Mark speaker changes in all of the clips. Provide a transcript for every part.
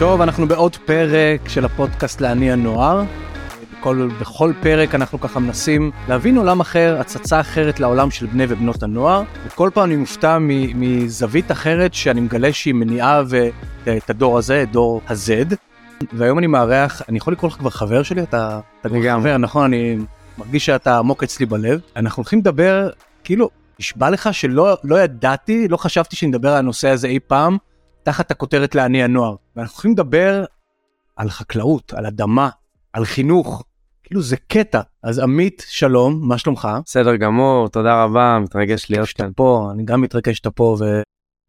Speaker 1: טוב, אנחנו בעוד פרק של הפודקאסט לעני הנוער. בכל, בכל פרק אנחנו ככה מנסים להבין עולם אחר, הצצה אחרת לעולם של בני ובנות הנוער, וכל פעם אני מופתע מזווית אחרת שאני מגלה שהיא מניעה את הדור הזה, את דור ה-Z. והיום אני מארח, אני יכול לקרוא לך כבר חבר שלי? אתה, אתה כבר חבר, נכון? אני מרגיש שאתה עמוק אצלי בלב. אנחנו הולכים לדבר, כאילו, נשבע לך שלא לא ידעתי, לא חשבתי שנדבר על הנושא הזה אי פעם, תחת הכותרת לעני הנוער. ואנחנו הולכים לדבר על חקלאות, על אדמה, על חינוך. כאילו זה קטע. אז עמית, שלום, מה שלומך?
Speaker 2: בסדר גמור, תודה רבה, מתרגש להיות כאן.
Speaker 1: פה, אני גם מתרגש שאתה פה,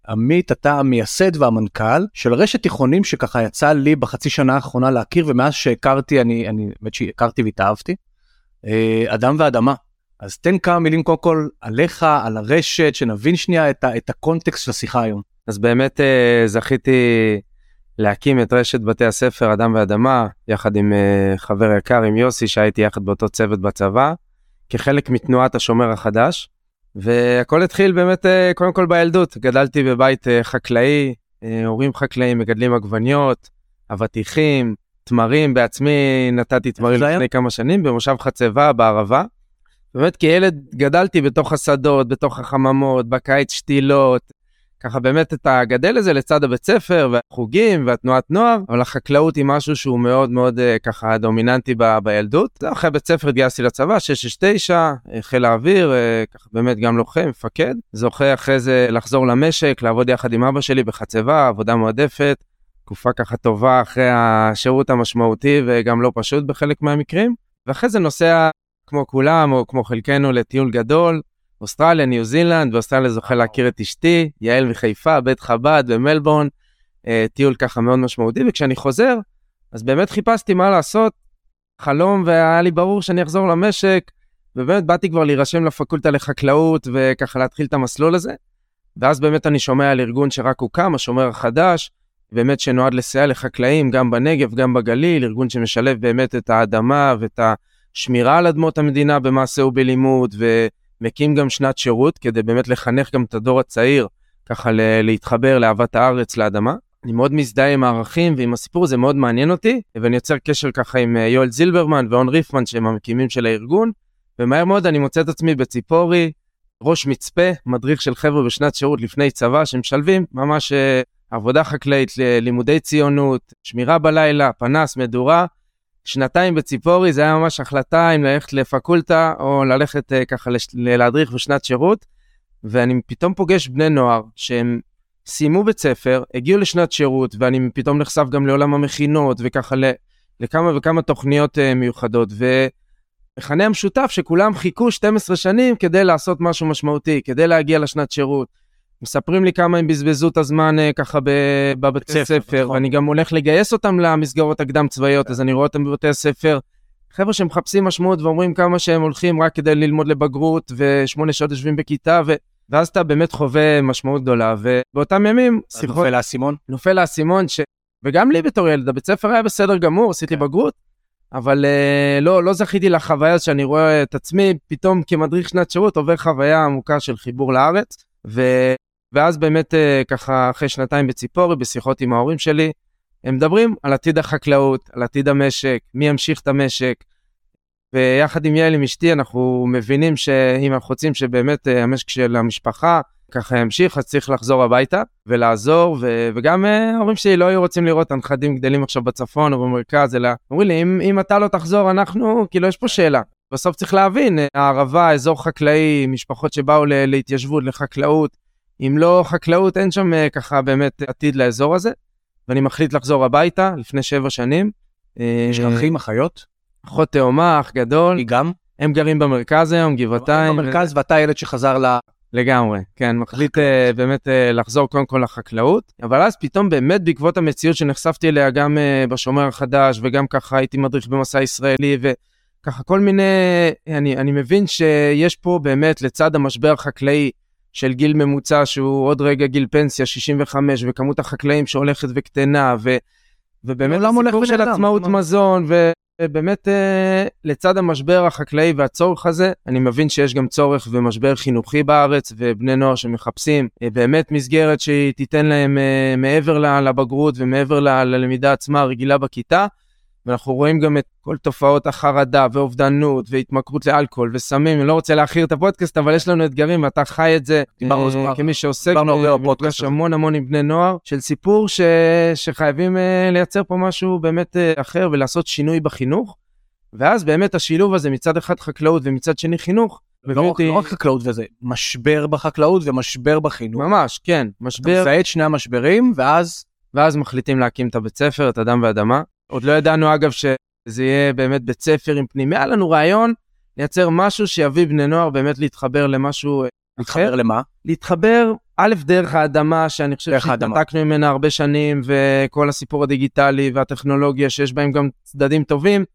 Speaker 1: ועמית, אתה המייסד והמנכ"ל של רשת תיכונים שככה יצא לי בחצי שנה האחרונה להכיר, ומאז שהכרתי, אני, אני, באמת שהכרתי והתאהבתי, אה, אדם ואדמה. אז תן כמה מילים קודם כל עליך, על הרשת, שנבין שנייה את, ה, את הקונטקסט של השיחה היום.
Speaker 2: אז באמת אה, זכיתי להקים את רשת בתי הספר אדם ואדמה, יחד עם אה, חבר יקר, עם יוסי, שהייתי יחד באותו צוות בצבא, כחלק מתנועת השומר החדש. והכל התחיל באמת אה, קודם כל בילדות, גדלתי בבית חקלאי, הורים חקלאים, מגדלים עגבניות, אבטיחים, תמרים, בעצמי נתתי תמרים לפני כמה שנים במושב חצבה בערבה. באמת כילד גדלתי בתוך השדות, בתוך החממות, בקיץ שתילות, ככה באמת אתה גדל לזה לצד הבית ספר והחוגים והתנועת נוער, אבל החקלאות היא משהו שהוא מאוד מאוד uh, ככה דומיננטי ב- בילדות. אחרי בית ספר התגייסתי לצבא, 669, חיל האוויר, uh, ככה באמת גם לוחם, מפקד. זוכה אחרי זה לחזור למשק, לעבוד יחד עם אבא שלי בחצבה, עבודה מועדפת. תקופה ככה טובה אחרי השירות המשמעותי וגם לא פשוט בחלק מהמקרים. ואחרי זה נוסע כמו כולם או כמו חלקנו לטיול גדול, אוסטרליה, ניו זילנד, באוסטרליה זוכה להכיר את אשתי, יעל מחיפה, בית חב"ד במלבורן, אה, טיול ככה מאוד משמעותי, וכשאני חוזר, אז באמת חיפשתי מה לעשות, חלום, והיה לי ברור שאני אחזור למשק, ובאמת באתי כבר להירשם לפקולטה לחקלאות, וככה להתחיל את המסלול הזה. ואז באמת אני שומע על ארגון שרק הוקם, השומר החדש, באמת שנועד לסייע לחקלאים גם בנגב, גם בגליל, ארגון שמשלב באמת את האדמה ואת השמירה על אדמות המדינה במעשה ובלימוד, ו... מקים גם שנת שירות כדי באמת לחנך גם את הדור הצעיר ככה להתחבר לאהבת הארץ, לאדמה. אני מאוד מזדהה עם הערכים ועם הסיפור הזה מאוד מעניין אותי ואני יוצר קשר ככה עם אה, יואל זילברמן ואון ריפמן שהם המקימים של הארגון ומהר מאוד אני מוצא את עצמי בציפורי, ראש מצפה, מדריך של חבר'ה בשנת שירות לפני צבא שמשלבים ממש אה, עבודה חקלאית, לימודי ציונות, שמירה בלילה, פנס, מדורה שנתיים בציפורי זה היה ממש החלטה אם ללכת לפקולטה או ללכת uh, ככה לש... להדריך בשנת שירות. ואני פתאום פוגש בני נוער שהם סיימו בית ספר, הגיעו לשנת שירות ואני פתאום נחשף גם לעולם המכינות וככה ל... לכמה וכמה תוכניות uh, מיוחדות. ומכנה המשותף שכולם חיכו 12 שנים כדי לעשות משהו משמעותי, כדי להגיע לשנת שירות. מספרים לי כמה הם בזבזו את הזמן uh, ככה בבית ספר, נכון. ואני גם הולך לגייס אותם למסגרות הקדם צבאיות, אז אני רואה אותם בבתי הספר. חבר'ה שמחפשים משמעות ואומרים כמה שהם הולכים רק כדי ללמוד לבגרות, ושמונה שעות יושבים בכיתה, ו... ואז אתה באמת חווה משמעות גדולה, ובאותם ימים...
Speaker 1: שיחות... נופל האסימון?
Speaker 2: נופל האסימון, ש... וגם לי בתור ילד, הבית ספר היה בסדר גמור, עשיתי כן. בגרות, אבל uh, לא, לא זכיתי לחוויה שאני רואה את עצמי פתאום כמדריך שנת שירות עובר חוויה עמוקה של חיבור לארץ. ו... ואז באמת אה, ככה אחרי שנתיים בציפורי, בשיחות עם ההורים שלי, הם מדברים על עתיד החקלאות, על עתיד המשק, מי ימשיך את המשק. ויחד עם יעל, עם אשתי, אנחנו מבינים שאם אנחנו רוצים שבאמת אה, המשק של המשפחה ככה ימשיך, אז צריך לחזור הביתה ולעזור, ו- וגם אה, ההורים שלי לא היו רוצים לראות הנכדים גדלים עכשיו בצפון או במרכז, אלא אומרים לי, אם, אם אתה לא תחזור, אנחנו, כאילו, יש פה שאלה. בסוף צריך להבין, הערבה, אזור חקלאי, משפחות שבאו להתיישבות, לחקלאות, אם לא חקלאות, אין שם אה, ככה באמת עתיד לאזור הזה. ואני מחליט לחזור הביתה לפני שבע שנים.
Speaker 1: יש לך אחים, אחיות?
Speaker 2: אחות תאומה, אח גדול.
Speaker 1: היא גם?
Speaker 2: הם גרים במרכז היום, גבעתיים.
Speaker 1: במרכז ואתה ילד שחזר ל...
Speaker 2: לגמרי, כן, מחליט uh, באמת uh, לחזור קודם כל לחקלאות, אבל אז פתאום באמת בעקבות המציאות שנחשפתי אליה גם uh, בשומר החדש וגם ככה הייתי מדריך במסע ישראלי וככה כל מיני, אני, אני מבין שיש פה באמת לצד המשבר החקלאי של גיל ממוצע שהוא עוד רגע גיל פנסיה 65 וכמות החקלאים שהולכת וקטנה ו, ובאמת הסיפור של עצמאות מזון ו, באמת אה, לצד המשבר החקלאי והצורך הזה, אני מבין שיש גם צורך ומשבר חינוכי בארץ ובני נוער שמחפשים אה, באמת מסגרת שהיא תיתן להם אה, מעבר לבגרות ומעבר ללמידה עצמה הרגילה בכיתה. ואנחנו רואים גם את כל תופעות החרדה ואובדנות והתמכרות לאלכוהול וסמים, אני לא רוצה להכיר את הפודקאסט, אבל יש לנו אתגרים ואתה חי את זה אה, כמי שעוסק בפודקאסט המון המון עם בני נוער, של סיפור ש... שחייבים אה, לייצר פה משהו באמת אה, אחר ולעשות שינוי בחינוך. ואז באמת השילוב הזה מצד אחד חקלאות ומצד שני חינוך.
Speaker 1: לא, אותי... לא רק חקלאות וזה, משבר בחקלאות ומשבר בחינוך.
Speaker 2: ממש, כן, משבר.
Speaker 1: אתה מזהה את שני המשברים ואז...
Speaker 2: ואז מחליטים להקים את הבית ספר, את אדם ואדמה. עוד לא ידענו אגב שזה יהיה באמת בית ספר עם פנימי, היה לנו רעיון לייצר משהו שיביא בני נוער באמת להתחבר למשהו
Speaker 1: להתחבר אחר. למה?
Speaker 2: להתחבר, א', דרך האדמה, שאני חושב שהתנתקנו ממנה הרבה שנים, וכל הסיפור הדיגיטלי והטכנולוגיה שיש בהם גם צדדים טובים,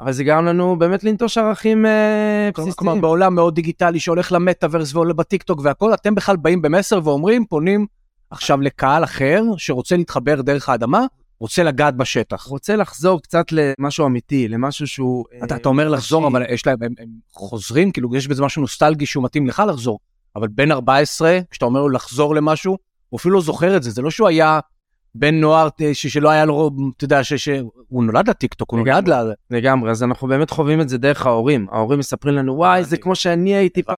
Speaker 2: אבל זה גרם לנו באמת לנטוש ערכים אה, בסיסיים.
Speaker 1: כלומר, בעולם מאוד דיגיטלי שהולך למטאוורס ועולה בטיקטוק והכל, אתם בכלל באים במסר ואומרים, פונים עכשיו לקהל אחר שרוצה להתחבר דרך האדמה, רוצה לגעת בשטח.
Speaker 2: רוצה לחזור קצת למשהו אמיתי, למשהו שהוא...
Speaker 1: אתה, אה, אתה אומר לחזור, אבל יש להם, הם, הם חוזרים, כאילו יש בזה משהו נוסטלגי שהוא מתאים לך לחזור. אבל בן 14, כשאתה אומר לו לחזור למשהו, הוא אפילו לא זוכר את זה, זה לא שהוא היה בן נוער אה, שלא היה לו, אתה יודע, שהוא נולד לטיקטוק, הוא נולד ל...
Speaker 2: לגמרי, אז אנחנו באמת חווים את זה דרך ההורים. ההורים מספרים לנו, וואי, זה כמו שאני הייתי פעם,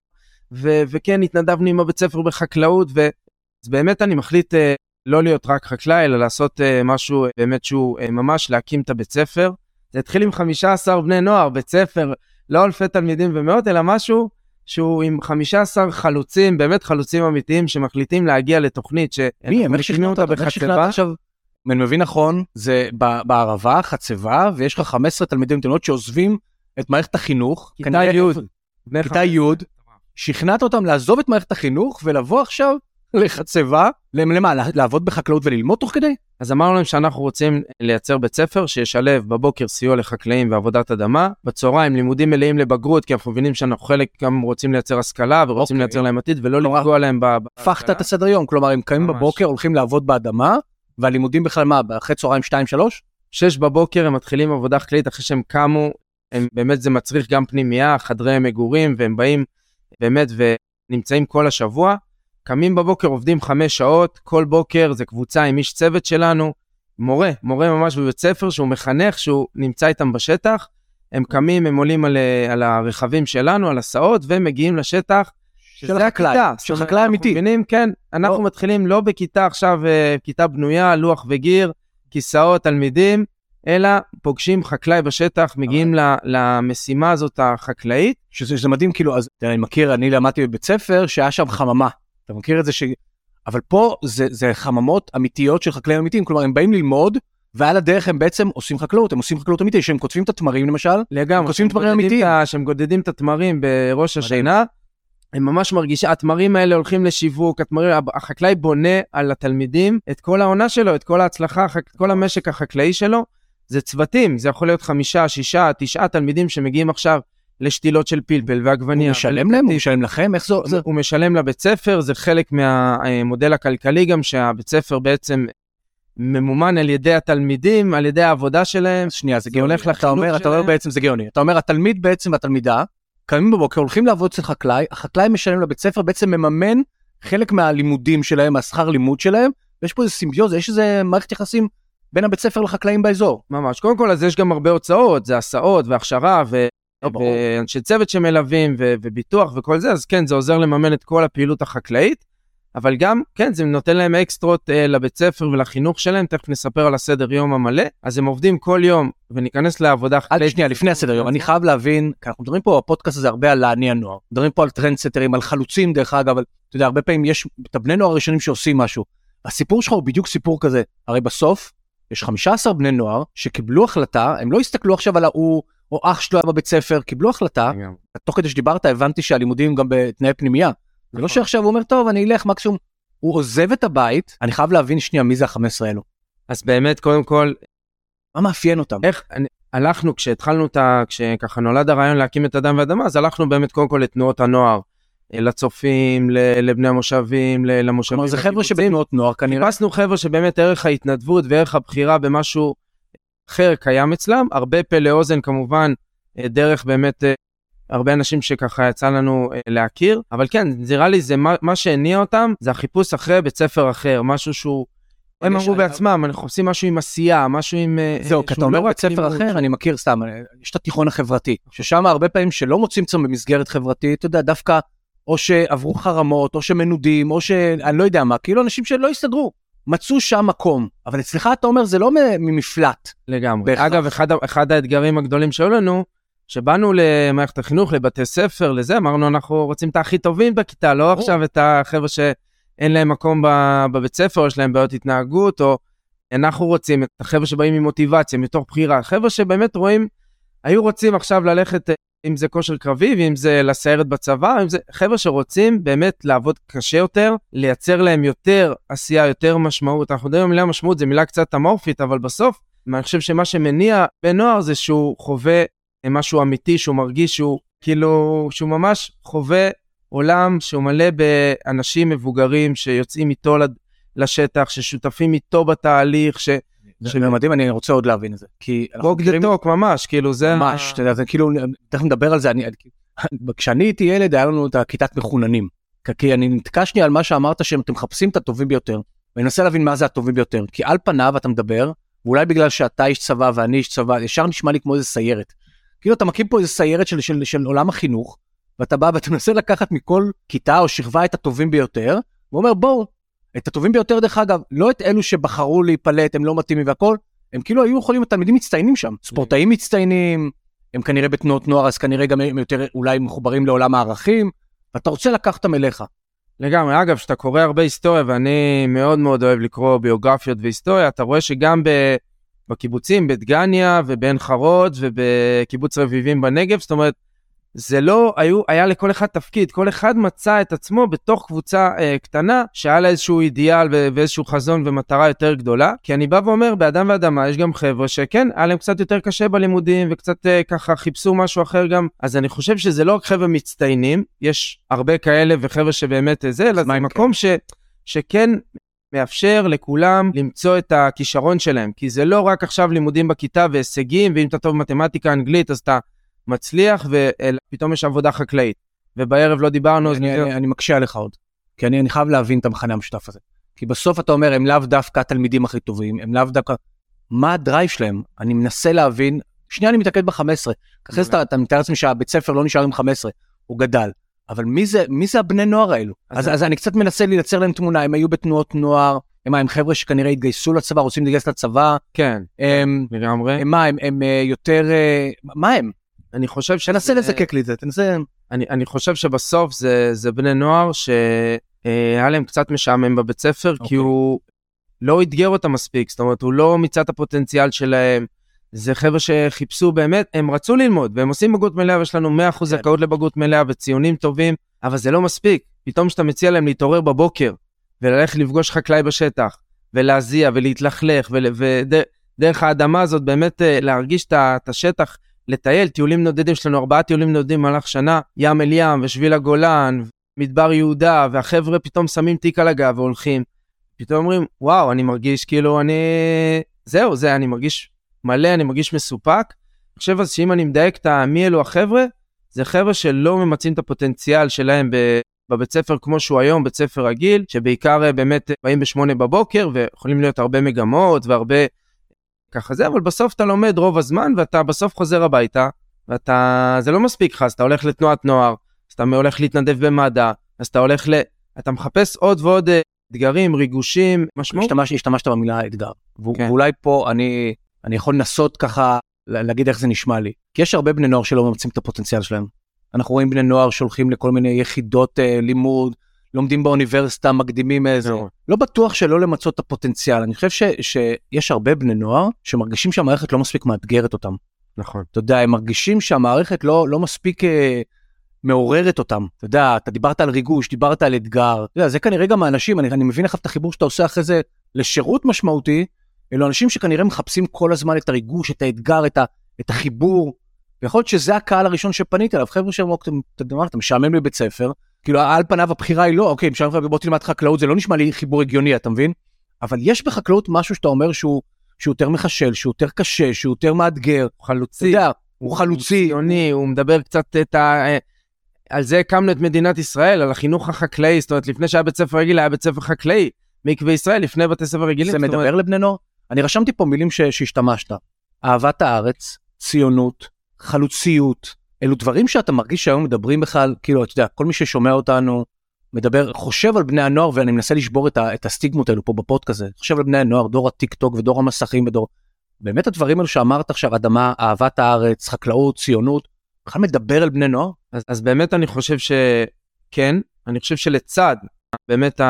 Speaker 2: וכן, התנדבנו עם הבית ספר בחקלאות, ו... אז באמת אני מחליט uh, לא להיות רק חקלאי, אלא לעשות uh, משהו באמת שהוא uh, ממש להקים את הבית ספר. זה התחיל עם 15 בני נוער, בית ספר, לא אלפי תלמידים ומאות, אלא משהו שהוא עם 15 חלוצים, באמת חלוצים אמיתיים, שמחליטים להגיע לתוכנית
Speaker 1: מי הם? איך שכנעת אותה בחצבה? עכשיו, אם אני מבין נכון, זה בערבה, חצבה, ויש לך 15 תלמידים ותלמידות שעוזבים את מערכת החינוך.
Speaker 2: כיתה י'.
Speaker 1: כיתה י', שכנעת אותם לעזוב את מערכת החינוך ולבוא עכשיו לחצבה, למה, לעבוד בחקלאות וללמוד תוך כדי?
Speaker 2: אז אמרנו להם שאנחנו רוצים לייצר בית ספר שישלב בבוקר סיוע לחקלאים ועבודת אדמה, בצהריים לימודים מלאים לבגרות, כי אנחנו מבינים שאנחנו חלק גם רוצים לייצר השכלה ורוצים אוקיי. לייצר להם עתיד ולא לפגוע להם ב...
Speaker 1: הפכת את הסדר יום, כלומר הם קמים בבוקר, הולכים לעבוד באדמה, והלימודים בכלל מה, אחרי צהריים 2-3?
Speaker 2: 6 בבוקר הם מתחילים עבודה חקלאית אחרי שהם קמו, הם, באמת זה מצריך גם פנימייה, חדרי מגורים, והם באים באמת ונמצאים כל השבוע. קמים בבוקר, עובדים חמש שעות, כל בוקר זה קבוצה עם איש צוות שלנו, מורה, מורה ממש בבית ספר שהוא מחנך, שהוא נמצא איתם בשטח. הם קמים, הם עולים על, על הרכבים שלנו, על הסעות, ומגיעים לשטח.
Speaker 1: של החקלאי, של חקלאי אמיתי.
Speaker 2: מבינים, כן, אנחנו לא. מתחילים לא בכיתה עכשיו, אה, כיתה בנויה, לוח וגיר, כיסאות, תלמידים, אלא פוגשים חקלאי בשטח, מגיעים ל, למשימה הזאת החקלאית.
Speaker 1: שזה, שזה מדהים, כאילו, אז אני מכיר, אני למדתי בבית ספר שהיה שם חממה. אתה מכיר את זה ש... אבל פה זה, זה חממות אמיתיות של חקלאים אמיתיים, כלומר הם באים ללמוד, ועל הדרך הם בעצם עושים חקלאות, הם עושים חקלאות אמיתית, שהם כותבים את התמרים למשל,
Speaker 2: לגמרי, כותבים תמרים אמיתיים. שהם גודדים את התמרים בראש השנה, הם ממש מרגישים, התמרים האלה הולכים לשיווק, התמרים, החקלאי בונה על התלמידים את כל העונה שלו, את כל ההצלחה, את כל המשק החקלאי שלו. זה צוותים, זה יכול להיות חמישה, שישה, תשעה תלמידים שמגיעים עכשיו לשתילות של פלפל ועגבניה.
Speaker 1: הוא משלם להם? הוא משלם לכם? איך זה?
Speaker 2: הוא משלם לבית ספר, זה חלק מהמודל הכלכלי גם, שהבית ספר בעצם ממומן על ידי התלמידים, על ידי העבודה שלהם.
Speaker 1: שנייה, זה גאוני. אתה אומר, אתה אומר בעצם זה גאוני. אתה אומר, התלמיד בעצם והתלמידה, קמים בבוקר, הולכים לעבוד אצל חקלאי, החקלאי משלם לבית ספר, בעצם מממן חלק מהלימודים שלהם, מהשכר לימוד שלהם, ויש פה איזה סימביוזה, יש איזה מערכת יחסים בין הבית ספר לחקלאים באזור.
Speaker 2: ממש. קודם כל, אז יש גם הרבה הוצאות, זה הסעות והכשרה, ו... לא, ואנשי צוות שמלווים ו- וביטוח וכל זה, אז כן, זה עוזר לממן את כל הפעילות החקלאית, אבל גם, כן, זה נותן להם אקסטרות אה, לבית ספר ולחינוך שלהם, תכף נספר על הסדר יום המלא, אז הם עובדים כל יום, וניכנס לעבודה
Speaker 1: חקלאית. שנייה, לפני הסדר יום, אני חייב להבין, כי אנחנו מדברים פה בפודקאסט הזה הרבה על להניע נוער, מדברים פה על trendsetter ים, על חלוצים דרך אגב, אבל אתה יודע, הרבה פעמים יש את הבני נוער הראשונים שעושים משהו. הסיפור שלך הוא בדיוק סיפור כזה, הרי בסוף, יש 15 בני נוער שקיבלו החלטה, הם לא הסתכלו עכשיו על ההוא, או אח שלו היה בבית ספר, קיבלו החלטה, תוך כדי שדיברת הבנתי שהלימודים גם בתנאי פנימייה. זה לא נכון. שעכשיו הוא אומר, טוב, אני אלך מקסימום. הוא עוזב את הבית, אני חייב להבין שנייה מי זה ה-15 האלו.
Speaker 2: אז באמת, קודם כל...
Speaker 1: מה מאפיין אותם?
Speaker 2: איך, אני, הלכנו, כשהתחלנו את ה... כשככה נולד הרעיון להקים את אדם ואדמה, אז הלכנו באמת קודם כל לתנועות הנוער. לצופים, לבני המושבים, למושבים. כלומר,
Speaker 1: זה חבר'ה שבתנועות נוער כנראה.
Speaker 2: חיפשנו חבר'ה שבאמת ערך ההתנדבות וערך הבחירה במשהו אחר קיים אצלם, הרבה פה לאוזן כמובן, אה, דרך באמת אה, הרבה אנשים שככה יצא לנו אה, להכיר, אבל כן, נראה לי זה מה, מה שהניע אותם, זה החיפוש אחרי בית ספר אחר, משהו שהוא... הם אמרו בעצמם, אנחנו עושים משהו עם עשייה, משהו עם...
Speaker 1: זהו, כי אתה אומר בית ספר אחר, אני מכיר סתם, יש את התיכון החברתי, ששם הרבה פעמים שלא מוצאים עצמם במסגרת חברתית, אתה יודע, דווקא או שעברו חרמות, או שמנודים, או שאני לא יודע מה, כאילו אנשים שלא הסתדרו. מצאו שם מקום, אבל אצלך אתה אומר זה לא ממפלט.
Speaker 2: לגמרי. בהכרח. אגב, אחד, אחד האתגרים הגדולים שהיו לנו, שבאנו למערכת החינוך, לבתי ספר, לזה, אמרנו, אנחנו רוצים את הכי טובים בכיתה, לא עכשיו את החבר'ה שאין להם מקום בבית ספר, או יש להם בעיות התנהגות, או אנחנו רוצים את החבר'ה שבאים עם מוטיבציה, מתוך בחירה, חבר'ה שבאמת רואים, היו רוצים עכשיו ללכת אם זה כושר קרבי ואם זה לסיירת בצבא, אם זה חבר'ה שרוצים באמת לעבוד קשה יותר, לייצר להם יותר עשייה, יותר משמעות. אנחנו יודעים במילה משמעות, זו מילה קצת אמורפית, אבל בסוף, אני חושב שמה שמניע בן נוער זה שהוא חווה משהו אמיתי, שהוא מרגיש שהוא כאילו, שהוא ממש חווה עולם שהוא מלא באנשים מבוגרים שיוצאים איתו לשטח, ששותפים איתו בתהליך, ש...
Speaker 1: זה מדהים, אני רוצה עוד להבין את זה. כי
Speaker 2: אנחנו מכירים... טוק ממש, כאילו זה...
Speaker 1: ממש, אתה יודע, זה כאילו, תכף נדבר על זה, אני... כשאני הייתי ילד היה לנו את הכיתת מחוננים. כי אני נתקע שנייה על מה שאמרת שאתם מחפשים את הטובים ביותר. ואני מנסה להבין מה זה הטובים ביותר. כי על פניו אתה מדבר, ואולי בגלל שאתה איש צבא ואני איש צבא, ישר נשמע לי כמו איזה סיירת. כאילו אתה מקים פה איזה סיירת של, של, של עולם החינוך, ואתה בא ואתה מנסה לקחת מכל כיתה או שכבה את הטובים ביותר, ואומר בואו, את הטובים ביותר דרך אגב, לא את אלו שבחרו להיפלט, הם לא מתאימים והכל, הם כאילו היו יכולים, התלמידים מצטיינים שם, ספורטאים מצטיינים, הם כנראה בתנועות נוער, אז כנראה גם הם יותר אולי מחוברים לעולם הערכים, ואתה רוצה לקחת אותם אליך.
Speaker 2: לגמרי, אגב, כשאתה קורא הרבה היסטוריה, ואני מאוד מאוד אוהב לקרוא ביוגרפיות והיסטוריה, אתה רואה שגם ב... בקיבוצים, בדגניה ובעין חרוד ובקיבוץ רביבים בנגב, זאת אומרת, זה לא, היו, היה לכל אחד תפקיד, כל אחד מצא את עצמו בתוך קבוצה אה, קטנה, שהיה לה איזשהו אידיאל ואיזשהו חזון ומטרה יותר גדולה. כי אני בא ואומר, באדם ואדמה יש גם חבר'ה שכן, היה להם קצת יותר קשה בלימודים, וקצת אה, ככה חיפשו משהו אחר גם. אז אני חושב שזה לא רק חבר'ה מצטיינים, יש הרבה כאלה וחבר'ה שבאמת אה, זה, אלא זה מקום ש, שכן מאפשר לכולם למצוא את הכישרון שלהם. כי זה לא רק עכשיו לימודים בכיתה והישגים, ואם אתה טוב במתמטיקה, אנגלית, אז אתה... מצליח ופתאום יש עבודה חקלאית. ובערב לא דיברנו,
Speaker 1: אז אני, אני, אני מקשה עליך עוד. כי אני, אני חייב להבין את המחנה המשותף הזה. כי בסוף אתה אומר, הם לאו דווקא התלמידים הכי טובים, הם לאו דווקא... מה הדרייב שלהם? אני מנסה להבין, שנייה אני מתעקד ב-15. אחרי זה אתה מתאר לעצמי שהבית ספר לא נשאר עם 15, הוא גדל. אבל מי זה, מי זה הבני נוער האלו? אז, אז, אז אני קצת מנסה לייצר להם תמונה, הם היו בתנועות נוער, הם, הם חבר'ה שכנראה התגייסו לצבא, רוצים להתגייס לצבא.
Speaker 2: כן,
Speaker 1: הם, לגמרי. הם מה, הם, הם, הם אה, יותר, אה, מה הם?
Speaker 2: אני חושב
Speaker 1: ש... תנסה לזקק לי את זה, תנסה...
Speaker 2: אני, אני חושב שבסוף זה, זה בני נוער שהיה להם קצת משעמם בבית ספר, okay. כי אוקיי. הוא לא אתגר אותם מספיק, זאת אומרת, הוא לא מיצה את הפוטנציאל שלהם. זה חבר'ה שחיפשו באמת, הם רצו ללמוד, והם עושים בגרות מלאה, ויש לנו 100% כן. זכאות לבגרות מלאה וציונים טובים, אבל זה לא מספיק. פתאום כשאתה מציע להם להתעורר בבוקר, וללכת לפגוש חקלאי בשטח, ולהזיע, ולהתלכלך, ודרך האדמה הזאת באמת אה, להרגיש את השטח לטייל, טיולים נודדים, יש לנו ארבעה טיולים נודדים במהלך שנה, ים אל ים ושביל הגולן, מדבר יהודה, והחבר'ה פתאום שמים תיק על הגב והולכים. פתאום אומרים, וואו, אני מרגיש כאילו אני... זהו, זה, אני מרגיש מלא, אני מרגיש מסופק. אני חושב אז שאם אני מדייק את מי אלו החבר'ה, זה חבר'ה שלא ממצים את הפוטנציאל שלהם בבית ספר כמו שהוא היום, בית ספר רגיל, שבעיקר אה, באמת באים בשמונה בבוקר ויכולים להיות הרבה מגמות והרבה ככה זה, אבל בסוף אתה לומד רוב הזמן ואתה בסוף חוזר הביתה, ואתה, זה לא מספיק לך, אז אתה הולך לתנועת נוער, אז אתה הולך להתנדב במד"א, אז אתה הולך ל... אתה מחפש עוד ועוד אה, אתגרים, ריגושים, משמעות.
Speaker 1: השתמש, השתמשת במילה אתגר, כן. ואולי פה אני, אני יכול לנסות ככה להגיד איך זה נשמע לי. כי יש הרבה בני נוער שלא ממצים את הפוטנציאל שלהם. אנחנו רואים בני נוער שהולכים לכל מיני יחידות אה, לימוד, לומדים באוניברסיטה, מקדימים איזה. לא. לא בטוח שלא למצות את הפוטנציאל. אני חושב ש, שיש הרבה בני נוער שמרגישים שהמערכת לא מספיק מאתגרת אותם.
Speaker 2: נכון.
Speaker 1: אתה יודע, הם מרגישים שהמערכת לא, לא מספיק אה, מעוררת אותם. אתה יודע, אתה דיברת על ריגוש, דיברת על אתגר. אתה יודע, זה כנראה גם האנשים, אני, אני מבין עכשיו את החיבור שאתה עושה אחרי זה לשירות משמעותי, אלו אנשים שכנראה מחפשים כל הזמן את הריגוש, את האתגר, את, ה, את החיבור. ויכול להיות שזה הקהל הראשון שפנית אליו, חבר'ה שאמרו, אתה משעמם לי בית ספר, כאילו על פניו הבחירה היא לא, אוקיי, אפשר בוא תלמד חקלאות, זה לא נשמע לי חיבור הגיוני, אתה מבין? אבל יש בחקלאות משהו שאתה אומר שהוא, שהוא יותר מחשל, שהוא יותר קשה, שהוא יותר מאתגר.
Speaker 2: הוא חלוצי.
Speaker 1: אתה יודע, הוא חלוצי.
Speaker 2: ציוני, הוא מדבר קצת את ה... אה, על זה הקמנו את מדינת ישראל, על החינוך החקלאי, זאת אומרת, לפני שהיה בית ספר רגיל, היה בית ספר חקלאי. מקווה ישראל, לפני בתי ספר רגילים.
Speaker 1: זה
Speaker 2: זאת אומרת,
Speaker 1: מדבר לבני נוער? אני רשמתי פה מילים ש- שהשתמשת. אהבת הארץ, ציונות, חלוציות, אלו דברים שאתה מרגיש שהיום מדברים בכלל, כאילו, אתה יודע, כל מי ששומע אותנו מדבר, חושב על בני הנוער, ואני מנסה לשבור את, ה- את הסטיגמות האלו פה בפודקאסט הזה, חושב על בני הנוער, דור הטיק טוק ודור המסכים ודור... באמת הדברים האלו שאמרת עכשיו, אדמה, אהבת הארץ, חקלאות, ציונות, בכלל מדבר על בני נוער?
Speaker 2: אז, אז באמת אני חושב שכן, אני חושב שלצד באמת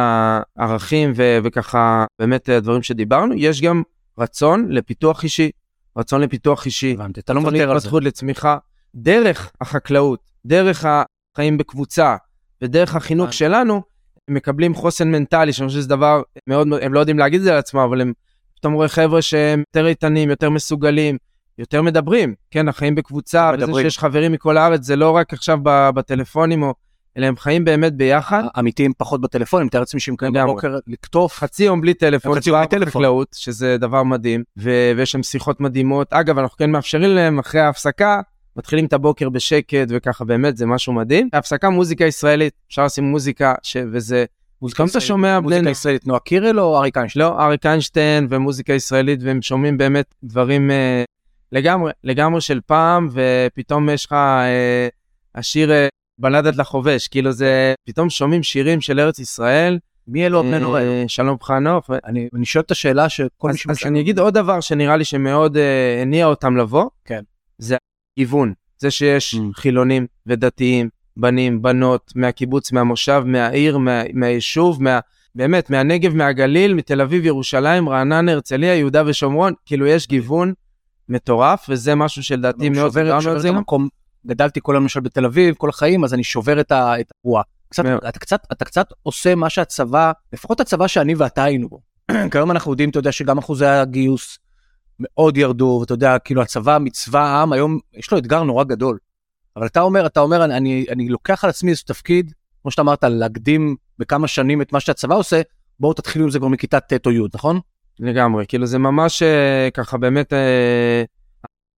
Speaker 2: הערכים ו, וככה באמת הדברים שדיברנו, יש גם רצון לפיתוח אישי, רצון לפיתוח אישי,
Speaker 1: הבנתי, אתה לא
Speaker 2: רצון
Speaker 1: מוותר על זה.
Speaker 2: להתפתחות לצמיחה, דרך החקלאות, דרך החיים בקבוצה ודרך החינוך. שלנו, הם מקבלים חוסן מנטלי, שאני חושב שזה דבר מאוד, הם לא יודעים להגיד את זה על עצמם, אבל הם פתאום רואה חבר'ה שהם יותר איתנים, יותר מסוגלים, יותר מדברים, כן, החיים בקבוצה, וזה. שיש חברים מכל הארץ, זה לא רק עכשיו בטלפונים, או, אלא הם חיים באמת ביחד.
Speaker 1: אמיתיים פחות בטלפון, אני מתאר לעצמי שהם קמים. בבוקר לקטוף.
Speaker 2: חצי יום בלי טלפון,
Speaker 1: חצי יום בלי טלפון.
Speaker 2: בחקלאות, שזה דבר מדהים, ו- ויש שם שיחות מדהימות. אגב, אנחנו כן מאפשרים להם אחרי ההפסקה, מתחילים את הבוקר בשקט, וככה באמת זה משהו מדהים. ההפסקה מוזיקה ישראלית, אפשר לשים מוזיקה, ש- וזה... פתאום אתה שומע
Speaker 1: מוזיקה. ישראלית, נועה קירל או אריק איינשטיין?
Speaker 2: לא, אריק איינשטיין ומוזיקה ישראלית, והם שומעים באמת דברים אה, לגמרי, לגמרי של פעם, ופתאום יש לך אה, השיר אה, בלדת לחובש, כאילו זה, פתאום שומעים שירים של ארץ ישראל.
Speaker 1: מי אלו הבני?
Speaker 2: אה, שלום חנוך.
Speaker 1: אני אני שואל את השאלה שכל מי
Speaker 2: אז, אז. אני אגיד עוד דבר שנראה לי שמאוד אה, הניע אותם לבוא,
Speaker 1: כן.
Speaker 2: זה גיוון, זה שיש
Speaker 1: Mm.
Speaker 2: חילונים ודתיים, בנים, בנות, מהקיבוץ, מהמושב, מהעיר, מה, מהיישוב, מה, באמת, מהנגב, מהגליל, מתל אביב, ירושלים, רעננה, הרצליה, יהודה ושומרון, כאילו יש גיוון מטורף, וזה משהו שלדעתי מאוד
Speaker 1: שובר-
Speaker 2: דיברנו
Speaker 1: את
Speaker 2: זה.
Speaker 1: המקום, גדלתי כל למשל בתל אביב, כל החיים, אז אני שובר את ה- את הבועה. קצת,
Speaker 2: מאוד.
Speaker 1: אתה קצת, אתה קצת עושה מה שהצבא, לפחות הצבא שאני ואתה היינו בו. כיום אנחנו יודעים, אתה יודע, שגם אחוזי הגיוס מאוד ירדו, ואתה יודע, כאילו הצבא מצבא העם, היום יש לו אתגר נורא גדול. אבל אתה אומר, אתה אומר, אני, אני, אני לוקח על עצמי איזה תפקיד, כמו שאתה אמרת, להקדים בכמה שנים את מה שהצבא עושה, בואו תתחילו עם זה כבר מכיתה ט' או י', נכון?
Speaker 2: לגמרי, כאילו זה ממש אה, ככה באמת אה,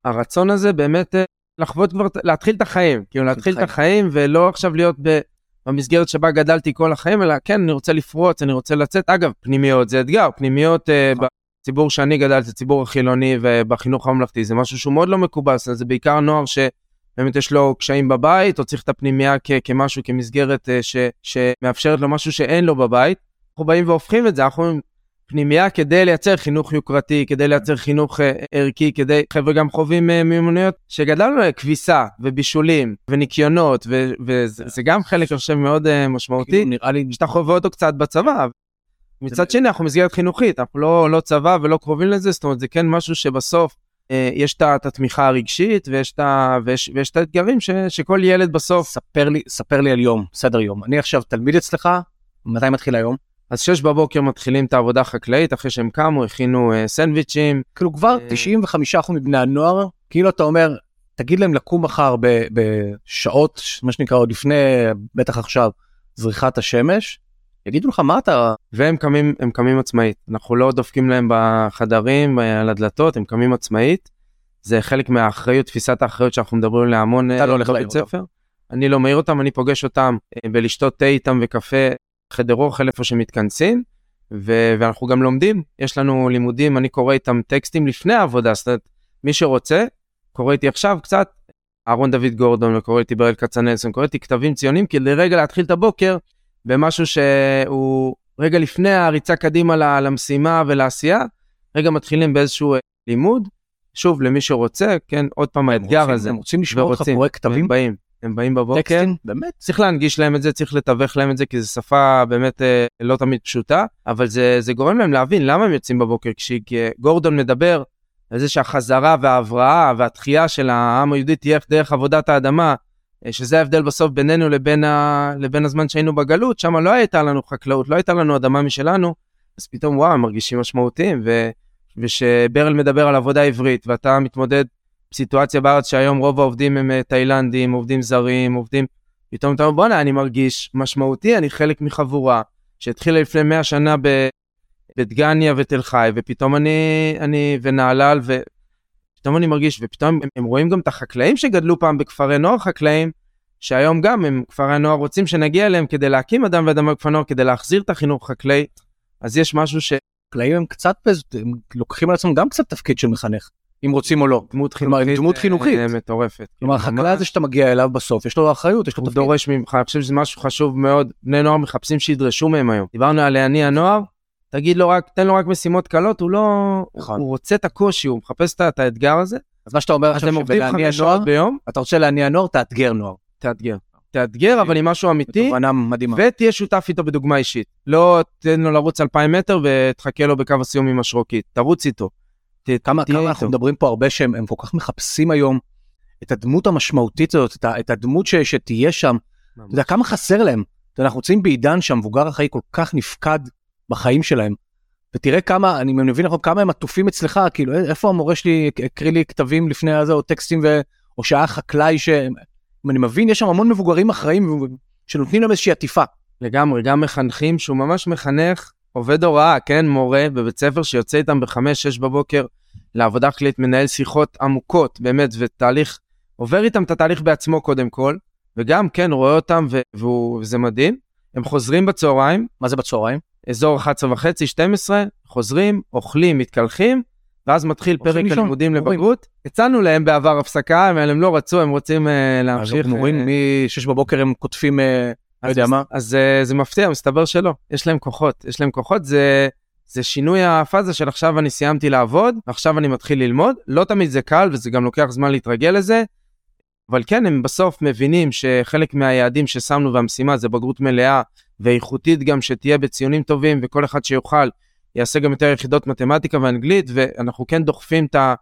Speaker 2: הרצון הזה באמת אה, לחוות כבר, להתחיל את החיים, כאילו להתחיל את
Speaker 1: החיים.
Speaker 2: החיים ולא עכשיו להיות ב, במסגרת שבה גדלתי כל החיים, אלא כן, אני רוצה לפרוץ, אני רוצה לצאת. אגב, פנימיות זה אתגר, פנימיות אה,
Speaker 1: נכון.
Speaker 2: בציבור שאני גדלתי, הציבור החילוני ובחינוך הממלכתי, זה משהו שהוא מאוד לא מקובל, אומרת, זה בעיקר נוער שבאמת יש לו קשיים בבית, או צריך את הפנימייה כ- כמשהו, כמסגרת אה, ש, שמאפשרת לו משהו שאין לו בבית. אנחנו באים והופכים את זה, אנחנו אומרים, פנימייה כדי לייצר חינוך יוקרתי, כדי לייצר חינוך אה, ערכי, כדי, חבר'ה גם חווים אה, מיומנויות שגדלנו כביסה ובישולים וניקיונות, ו- וזה זה גם חלק, אני חושב, מאוד משמעותי,
Speaker 1: כאילו, נראה לי,
Speaker 2: שאתה חווה אותו קצת בצבא. מצד שני, אנחנו מסגרת חינוכית, אנחנו לא, לא צבא ולא קרובים לזה, זאת אומרת, זה כן משהו שבסוף אה, יש את התמיכה הרגשית ויש את ויש- ויש את האתגרים ש- שכל ילד בסוף
Speaker 1: ספר לי, ספר לי על יום, סדר יום. אני עכשיו תלמיד אצלך, מתי מתחיל היום?
Speaker 2: אז שש בבוקר מתחילים את העבודה החקלאית, אחרי שהם קמו, הכינו אה, סנדוויצ'ים,
Speaker 1: כאילו כבר
Speaker 2: אה.
Speaker 1: 95% מבני הנוער, כאילו אתה אומר, תגיד להם לקום מחר בשעות, מה שנקרא עוד לפני, בטח עכשיו, זריחת השמש, יגידו לך מה אתה,
Speaker 2: והם קמים, הם קמים עצמאית. אנחנו לא דופקים להם בחדרים, על הדלתות, הם קמים עצמאית. זה חלק מהאחריות, תפיסת האחריות שאנחנו מדברים עליה המון
Speaker 1: אתה לא
Speaker 2: אה,
Speaker 1: הולך
Speaker 2: בבית ספר. אני לא מעיר אותם, אני פוגש אותם אה, בלשתות תה איתם וקפה, חדר אוכל איפה שמתכנסים, ו- ואנחנו גם לומדים, יש לנו לימודים, אני קורא איתם טקסטים לפני העבודה, זאת אומרת, מי שרוצה, קורא איתי עכשיו קצת, אהרון דוד גורדון וקורא איתי ברל כצנלסון, קורא איתי כתבים ציונים, כדי רגע להתחיל את הבוקר במשהו שהוא רגע לפני הריצה קדימה ל- למשימה ולעשייה, רגע מתחילים באיזשהו אה, לימוד, שוב, למי שרוצה, כן, עוד פעם האתגר
Speaker 1: רוצים-
Speaker 2: הזה.
Speaker 1: הם רוצים לשמוע אותך קורא כתבים,
Speaker 2: הם באים, הם באים בבוקר,
Speaker 1: טקסטים, באמת,
Speaker 2: צריך להנגיש להם את זה, צריך לתווך להם את זה, כי זו שפה באמת אה, לא תמיד פשוטה, אבל זה, זה גורם להם להבין למה הם יוצאים בבוקר. כשגורדון מדבר על זה שהחזרה וההבראה והתחייה של העם היהודי תהיה דרך עבודת האדמה, אה, שזה ההבדל בסוף בינינו לבין, ה, לבין הזמן שהיינו בגלות, שם לא הייתה לנו חקלאות, לא הייתה לנו אדמה משלנו, אז פתאום וואו, הם מרגישים משמעותיים, ו, ושברל מדבר על עבודה עברית, ואתה מתמודד סיטואציה בארץ שהיום רוב העובדים הם אה, תאילנדים, עובדים זרים, עובדים... פתאום אתה אומר, בואנה, אני מרגיש משמעותי, אני חלק מחבורה שהתחילה לפני 100 שנה בדגניה ותל חי, ופתאום אני, אני ונהלל, ופתאום אני מרגיש, ופתאום הם, הם רואים גם את החקלאים שגדלו פעם בכפרי נוער חקלאים, שהיום גם הם כפרי הנוער רוצים שנגיע אליהם כדי להקים אדם ואדמה בכפרי נוער, כדי להחזיר את החינוך החקלאי, אז יש משהו ש...
Speaker 1: חקלאים הם קצת, הם לוקחים על עצמם גם קצת תפקיד של מחנך, אם רוצים או לא.
Speaker 2: דמות
Speaker 1: כלומר,
Speaker 2: חינוכית,
Speaker 1: דמות חינוכית.
Speaker 2: אה, מטורפת.
Speaker 1: כלומר,
Speaker 2: ממש.
Speaker 1: החקלאי הזה שאתה מגיע אליו בסוף, יש לו אחריות, יש לו
Speaker 2: הוא
Speaker 1: תפקיד.
Speaker 2: דורש ממך, אני חושב שזה משהו חשוב מאוד, בני נוער מחפשים שידרשו מהם היום. דיברנו על אני הנוער, תגיד לו רק, תן לו רק משימות קלות, הוא לא,
Speaker 1: נכון.
Speaker 2: הוא רוצה את הקושי, הוא מחפש את- את האתגר הזה,
Speaker 1: אז מה שאתה אומר
Speaker 2: אז
Speaker 1: עכשיו,
Speaker 2: הם עובדים
Speaker 1: שבלהניע
Speaker 2: חמש
Speaker 1: נוער,
Speaker 2: שעות ביום,
Speaker 1: אתה רוצה להניע נוער, תאתגר נוער.
Speaker 2: תאתגר. תאתגר, אבל עם משהו אמיתי,
Speaker 1: תובנה מדהימה.
Speaker 2: ותהיה שותף איתו בדוגמה אישית. לא תן לו לרוץ 2,000 מטר ותחכה לו בקו הסיום עם השרוקית, תרוץ איתו. ת-
Speaker 1: כמה כמה אנחנו
Speaker 2: איתו.
Speaker 1: מדברים פה הרבה שהם הם כל כך מחפשים היום את הדמות המשמעותית הזאת, את את הדמות ש- שתהיה שם. אתה יודע כמה חסר להם. אנחנו נמצאים בעידן שהמבוגר החיים כל כך נפקד בחיים שלהם. ותראה כמה, אני מבין נכון, כמה הם עטופים אצלך, כאילו איפה המורה שלי הקריא לי כתבים לפני הזה, או טקסטים, ו... או שהיה חקלאי ש... אם אני מבין, יש שם המון מבוגרים אחראים שנותנים להם איזושהי עטיפה.
Speaker 2: לגמרי, גם מחנכים שהוא ממש מחנך, עובד הוראה, כן, מורה בבית ספר שיוצא איתם בחמש-שש בבוקר לעבודה חקלאית, מנהל שיחות עמוקות, באמת, ותהליך, עובר איתם את התהליך בעצמו קודם כל, וגם, כן, רואה אותם, ו- וזה מדהים. הם חוזרים בצהריים,
Speaker 1: מה זה בצהריים?
Speaker 2: אזור 11 וחצי, 12, חוזרים, אוכלים, מתקלחים, ואז מתחיל פרק הלימודים. לבגרות. הצענו להם בעבר הפסקה, אבל הם לא רצו, הם רוצים
Speaker 1: אז
Speaker 2: להמשיך.
Speaker 1: מורים
Speaker 2: אה,
Speaker 1: מ-6 בבוקר הם קוטפים, אה, לא
Speaker 2: אז
Speaker 1: יודע מה.
Speaker 2: אז אה, זה מפתיע, מסתבר שלא. יש להם כוחות, יש להם כוחות, זה, זה שינוי הפאזה של עכשיו אני סיימתי לעבוד, ועכשיו אני מתחיל ללמוד. לא תמיד זה קל, וזה גם לוקח זמן להתרגל לזה, אבל כן, הם בסוף מבינים שחלק מהיעדים ששמנו והמשימה זה בגרות מלאה ואיכותית גם שתהיה בציונים טובים, וכל אחד שיוכל יעשה גם יותר יחידות מתמטיקה ואנגלית, ואנחנו כן דוחפים את ה...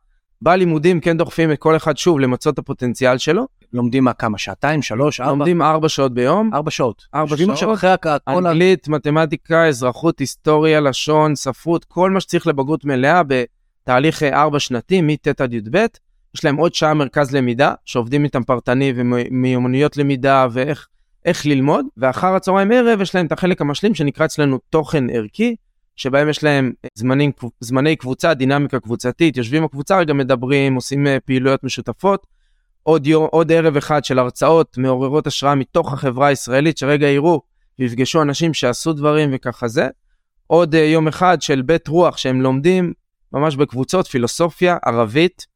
Speaker 2: בלימודים כן דוחפים את כל אחד שוב למצות את הפוטנציאל שלו.
Speaker 1: לומדים מה כמה שעתיים שלוש ארבע
Speaker 2: לומדים ארבע שעות ביום,
Speaker 1: ארבע שעות
Speaker 2: ארבע שעות.
Speaker 1: עכשיו אחרי הכ- כל ה...
Speaker 2: אנגלית, מתמטיקה, אזרחות, היסטוריה, לשון, ספרות, כל מה שצריך לבגרות מלאה בתהליך אה, ארבע שנתי, מט' עד י"ב. יש להם עוד שעה מרכז למידה, שעובדים איתם פרטני ומיומנויות למידה ואיך איך ללמוד, ואחר הצהריים ערב יש להם את החלק המשלים שנקרא אצלנו תוכן ערכי, שבהם יש להם זמנים, זמני קבוצה, דינמיקה קבוצתית, יושבים בקבוצה, רגע מדברים, עושים אה, פעילויות משותפות. עוד, יום, עוד ערב אחד של הרצאות מעוררות השראה מתוך החברה הישראלית, שרגע יראו ויפגשו אנשים שעשו דברים וככה זה. עוד uh, יום אחד של בית רוח שהם לומדים ממש בקבוצות, פילוסופיה, ערבית,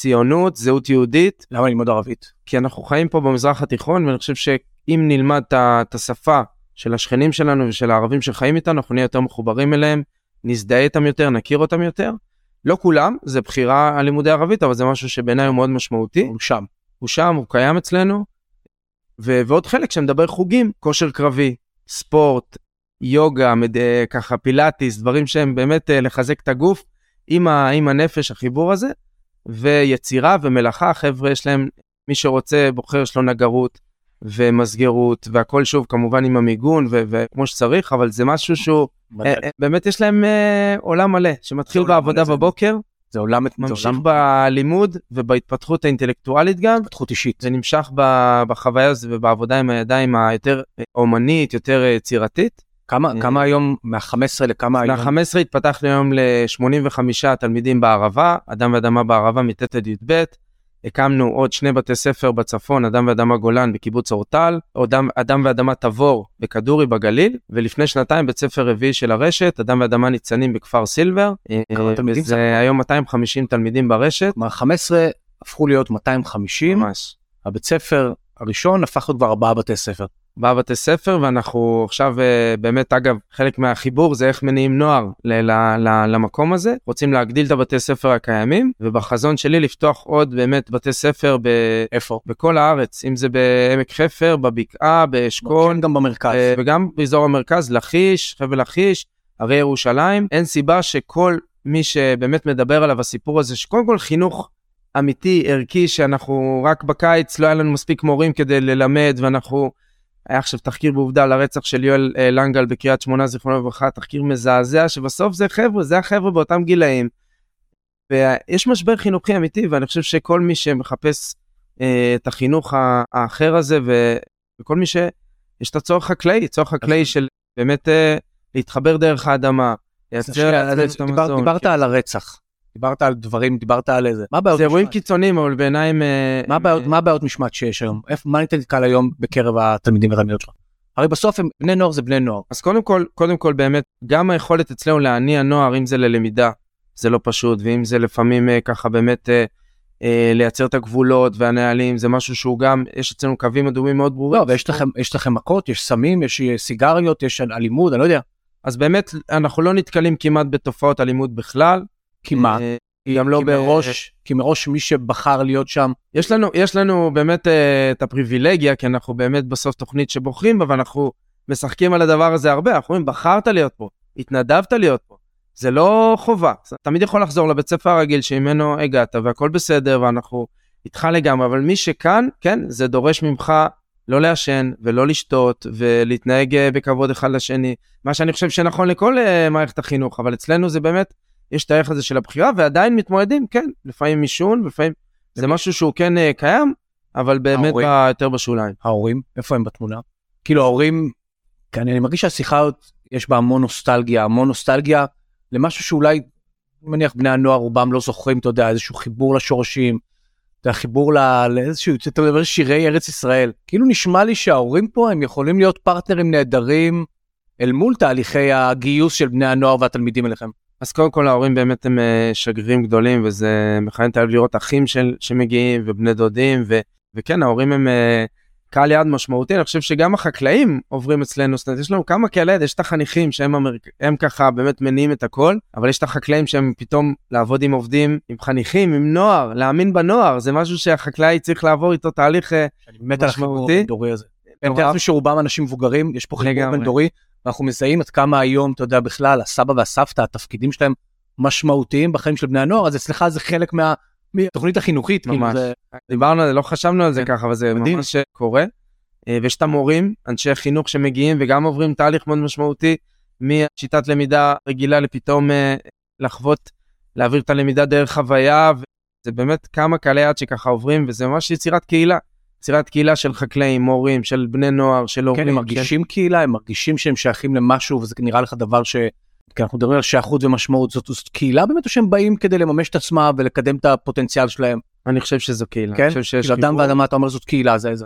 Speaker 2: ציונות, זהות יהודית,
Speaker 1: למה ללמוד ערבית?
Speaker 2: כי אנחנו חיים פה במזרח התיכון, ואני חושב שאם נלמד את השפה של השכנים שלנו ושל הערבים שחיים איתנו, אנחנו נהיה יותר מחוברים אליהם, נזדהה איתם יותר, נכיר אותם יותר. לא כולם, זה בחירה על לימודי ערבית, אבל זה משהו שבעיניי הוא מאוד משמעותי.
Speaker 1: הוא שם.
Speaker 2: הוא שם, הוא קיים אצלנו. ו- ועוד חלק שמדבר חוגים, כושר קרבי, ספורט, יוגה, מד... אה, ככה פילאטיס, דברים שהם באמת אה, לחזק את הגוף עם, ה... עם הנפש, החיבור הזה, ויצירה ומלאכה, חבר'ה יש להם, מי שרוצה בוחר יש לו נגרות ומסגרות, והכל שוב כמובן עם המיגון ו- וכמו שצריך, אבל זה משהו שהוא, אה, אה, באמת יש להם אה, עולם מלא, שמתחיל
Speaker 1: זה
Speaker 2: בעבודה
Speaker 1: זה-
Speaker 2: בבוקר,
Speaker 1: זה עולם, זה
Speaker 2: ממשיך
Speaker 1: עולם
Speaker 2: בלימוד ובהתפתחות האינטלקטואלית גם,
Speaker 1: התפתחות אישית.
Speaker 2: זה נמשך בחוויה הזו ובעבודה עם הידיים היותר אה, אומנית, יותר אה, יצירתית.
Speaker 1: כמה
Speaker 2: אה,
Speaker 1: כמה היום מה-15 לכמה היום?
Speaker 2: מה-15 התפתחנו היום ל-85 תלמידים בערבה, אדם ואדמה בערבה מט' עד י"ב. הקמנו עוד שני בתי ספר בצפון, אדם ואדמה גולן בקיבוץ אורטל, אדם, אדם ואדמה תבור בכדורי בגליל, ולפני שנתיים בית ספר רביעי של הרשת, אדם ואדמה ניצנים בכפר סילבר. אה, זה? היום 250 תלמידים ברשת.
Speaker 1: כלומר 15 הפכו להיות 250,
Speaker 2: ממש.
Speaker 1: הבית ספר הראשון הפך להיות כבר ארבעה בתי ספר.
Speaker 2: בבתי ספר ואנחנו עכשיו אה, באמת אגב חלק מהחיבור זה איך מניעים נוער ל- ל- ל- למקום הזה רוצים להגדיל את הבתי ספר הקיימים ובחזון שלי לפתוח עוד באמת בתי ספר ב-
Speaker 1: איפה?
Speaker 2: בכל הארץ אם זה בעמק חפר בבקעה באשכול
Speaker 1: גם במרכז.
Speaker 2: אה, וגם באזור המרכז לכיש חבל לכיש הרי ירושלים אין סיבה שכל מי שבאמת מדבר עליו הסיפור הזה שקודם כל חינוך אמיתי ערכי שאנחנו רק בקיץ לא היה לנו מספיק מורים כדי ללמד ואנחנו היה עכשיו תחקיר בעובדה על הרצח של יואל אה, לנגל בקריית שמונה זיכרונו לברכה תחקיר מזעזע שבסוף זה חבר'ה זה החבר'ה באותם גילאים. ויש משבר חינוכי אמיתי ואני חושב שכל מי שמחפש אה, את החינוך האחר הזה ו, וכל מי שיש את הצורך חקלאי צורך חקלאי של באמת אה, להתחבר דרך האדמה לייצר לעצמנו את המזון.
Speaker 1: דיברת על הרצח, דיברת על דברים, דיברת על איזה, מה הבעיות
Speaker 2: זה אירועים? קיצוניים, אבל בעיניי הם... אה,
Speaker 1: מה הבעיות-
Speaker 2: אה,
Speaker 1: מה הבעיות משמעת שיש היום? מה נתקל היום בקרב התלמידים והתלמידות שלך? הרי בסוף הם בני נוער זה בני נוער.
Speaker 2: אז קודם כל, קודם כל באמת, גם היכולת אצלנו להניע נוער, אם זה ללמידה, זה לא פשוט, ואם זה לפעמים אה, ככה באמת אה, אה, לייצר את הגבולות והנהלים, זה משהו שהוא גם, יש אצלנו קווים אדומים מאוד ברורים.
Speaker 1: לא, ויש לכם, יש לכם מכות, יש סמים, יש סיגריות, יש אלימות, אני לא יודע.
Speaker 2: אז באמת, אנחנו לא נתקלים כמעט בתופעות אלימות בכלל.
Speaker 1: כמעט.
Speaker 2: אה,
Speaker 1: כי-
Speaker 2: גם לא
Speaker 1: כי
Speaker 2: ב-
Speaker 1: מראש, כי מראש מי שבחר להיות שם,
Speaker 2: יש לנו, יש לנו באמת אה, את הפריבילגיה, כי אנחנו באמת בסוף תוכנית שבוחרים בה, ואנחנו משחקים על הדבר הזה הרבה. אנחנו אומרים, בחרת להיות פה, התנדבת להיות פה. זה לא חובה. אתה תמיד יכול לחזור לבית ספר הרגיל שממנו הגעת, והכל בסדר, ואנחנו איתך לגמרי, אבל מי שכאן, כן, זה דורש ממך לא לעשן ולא לשתות ולהתנהג אה, בכבוד אחד לשני, מה שאני חושב שנכון לכל אה, מערכת החינוך, אבל אצלנו זה באמת, יש את הערך הזה של הבחירה, ועדיין מתמודדים, כן, לפעמים עישון, לפעמים זה משהו שהוא כן אה, קיים, אבל באמת
Speaker 1: ההורים.
Speaker 2: יותר בשוליים.
Speaker 1: ההורים, איפה הם בתמונה? כאילו ההורים, כי אני, מרגיש שהשיחה הזאת, יש בה המון נוסטלגיה, המון נוסטלגיה למשהו שאולי, אני מניח בני הנוער רובם לא זוכרים, אתה יודע, איזשהו חיבור לשורשים, אתה יודע, חיבור לאיזשהו, אתה מדבר שירי ארץ ישראל. כאילו נשמע לי שההורים פה הם יכולים להיות פרטנרים נהדרים אל מול תהליכי הגיוס של בני הנוער והתלמידים אליכם.
Speaker 2: אז קודם כל ההורים באמת הם אה, שגרירים גדולים, וזה מכוון את הלב לראות אחים של, שמגיעים ובני דודים, ו, וכן, ההורים הם אה, קהל יעד משמעותי, אני חושב שגם החקלאים עוברים אצלנו, זאת אומרת, יש לנו כמה כאלה, יש את החניכים שהם המר... הם ככה באמת מניעים את הכל, אבל יש את החקלאים שהם פתאום לעבוד עם עובדים, עם חניכים, עם נוער, להאמין בנוער, זה משהו שהחקלאי צריך לעבור איתו תהליך אה,
Speaker 1: אני מת על החיבור
Speaker 2: משמעותי.
Speaker 1: הבין-דורי הזה. אני מתאר. לעצמי שרובם אנשים מבוגרים, יש פה חיבור
Speaker 2: לגמרי.
Speaker 1: בין-דורי, ואנחנו מזהים עד כמה היום, אתה יודע, בכלל, הסבא והסבתא, התפקידים שלהם משמעותיים בחיים של בני הנוער, אז אצלך זה חלק מה- מהתוכנית החינוכית. כאילו,
Speaker 2: ממש.
Speaker 1: זה-
Speaker 2: דיברנו על זה, לא חשבנו על זה
Speaker 1: כן.
Speaker 2: ככה, אבל זה
Speaker 1: מדהים.
Speaker 2: ממש קורה. אה, ויש את המורים, אנשי חינוך שמגיעים וגם עוברים תהליך מאוד משמעותי משיטת למידה רגילה לפתאום אה, לחוות, להעביר את הלמידה דרך חוויה, וזה באמת כמה קהלי יד שככה עוברים, וזה ממש יצירת קהילה. יצירת קהילה של חקלאים, מורים, של בני נוער, של הורים.
Speaker 1: כן, הם
Speaker 2: של-
Speaker 1: מרגישים קהילה, הם מרגישים שהם שייכים למשהו, וזה נראה לך דבר ש... כי אנחנו מדברים על שייכות ומשמעות, זאת, זאת קהילה באמת, או שהם באים כדי לממש את עצמם ולקדם את הפוטנציאל שלהם?
Speaker 2: אני חושב שזו קהילה.
Speaker 1: כן?
Speaker 2: אני חושב שיש
Speaker 1: כאילו אדם. ואדמה, אתה אומר זאת קהילה, זה, זה...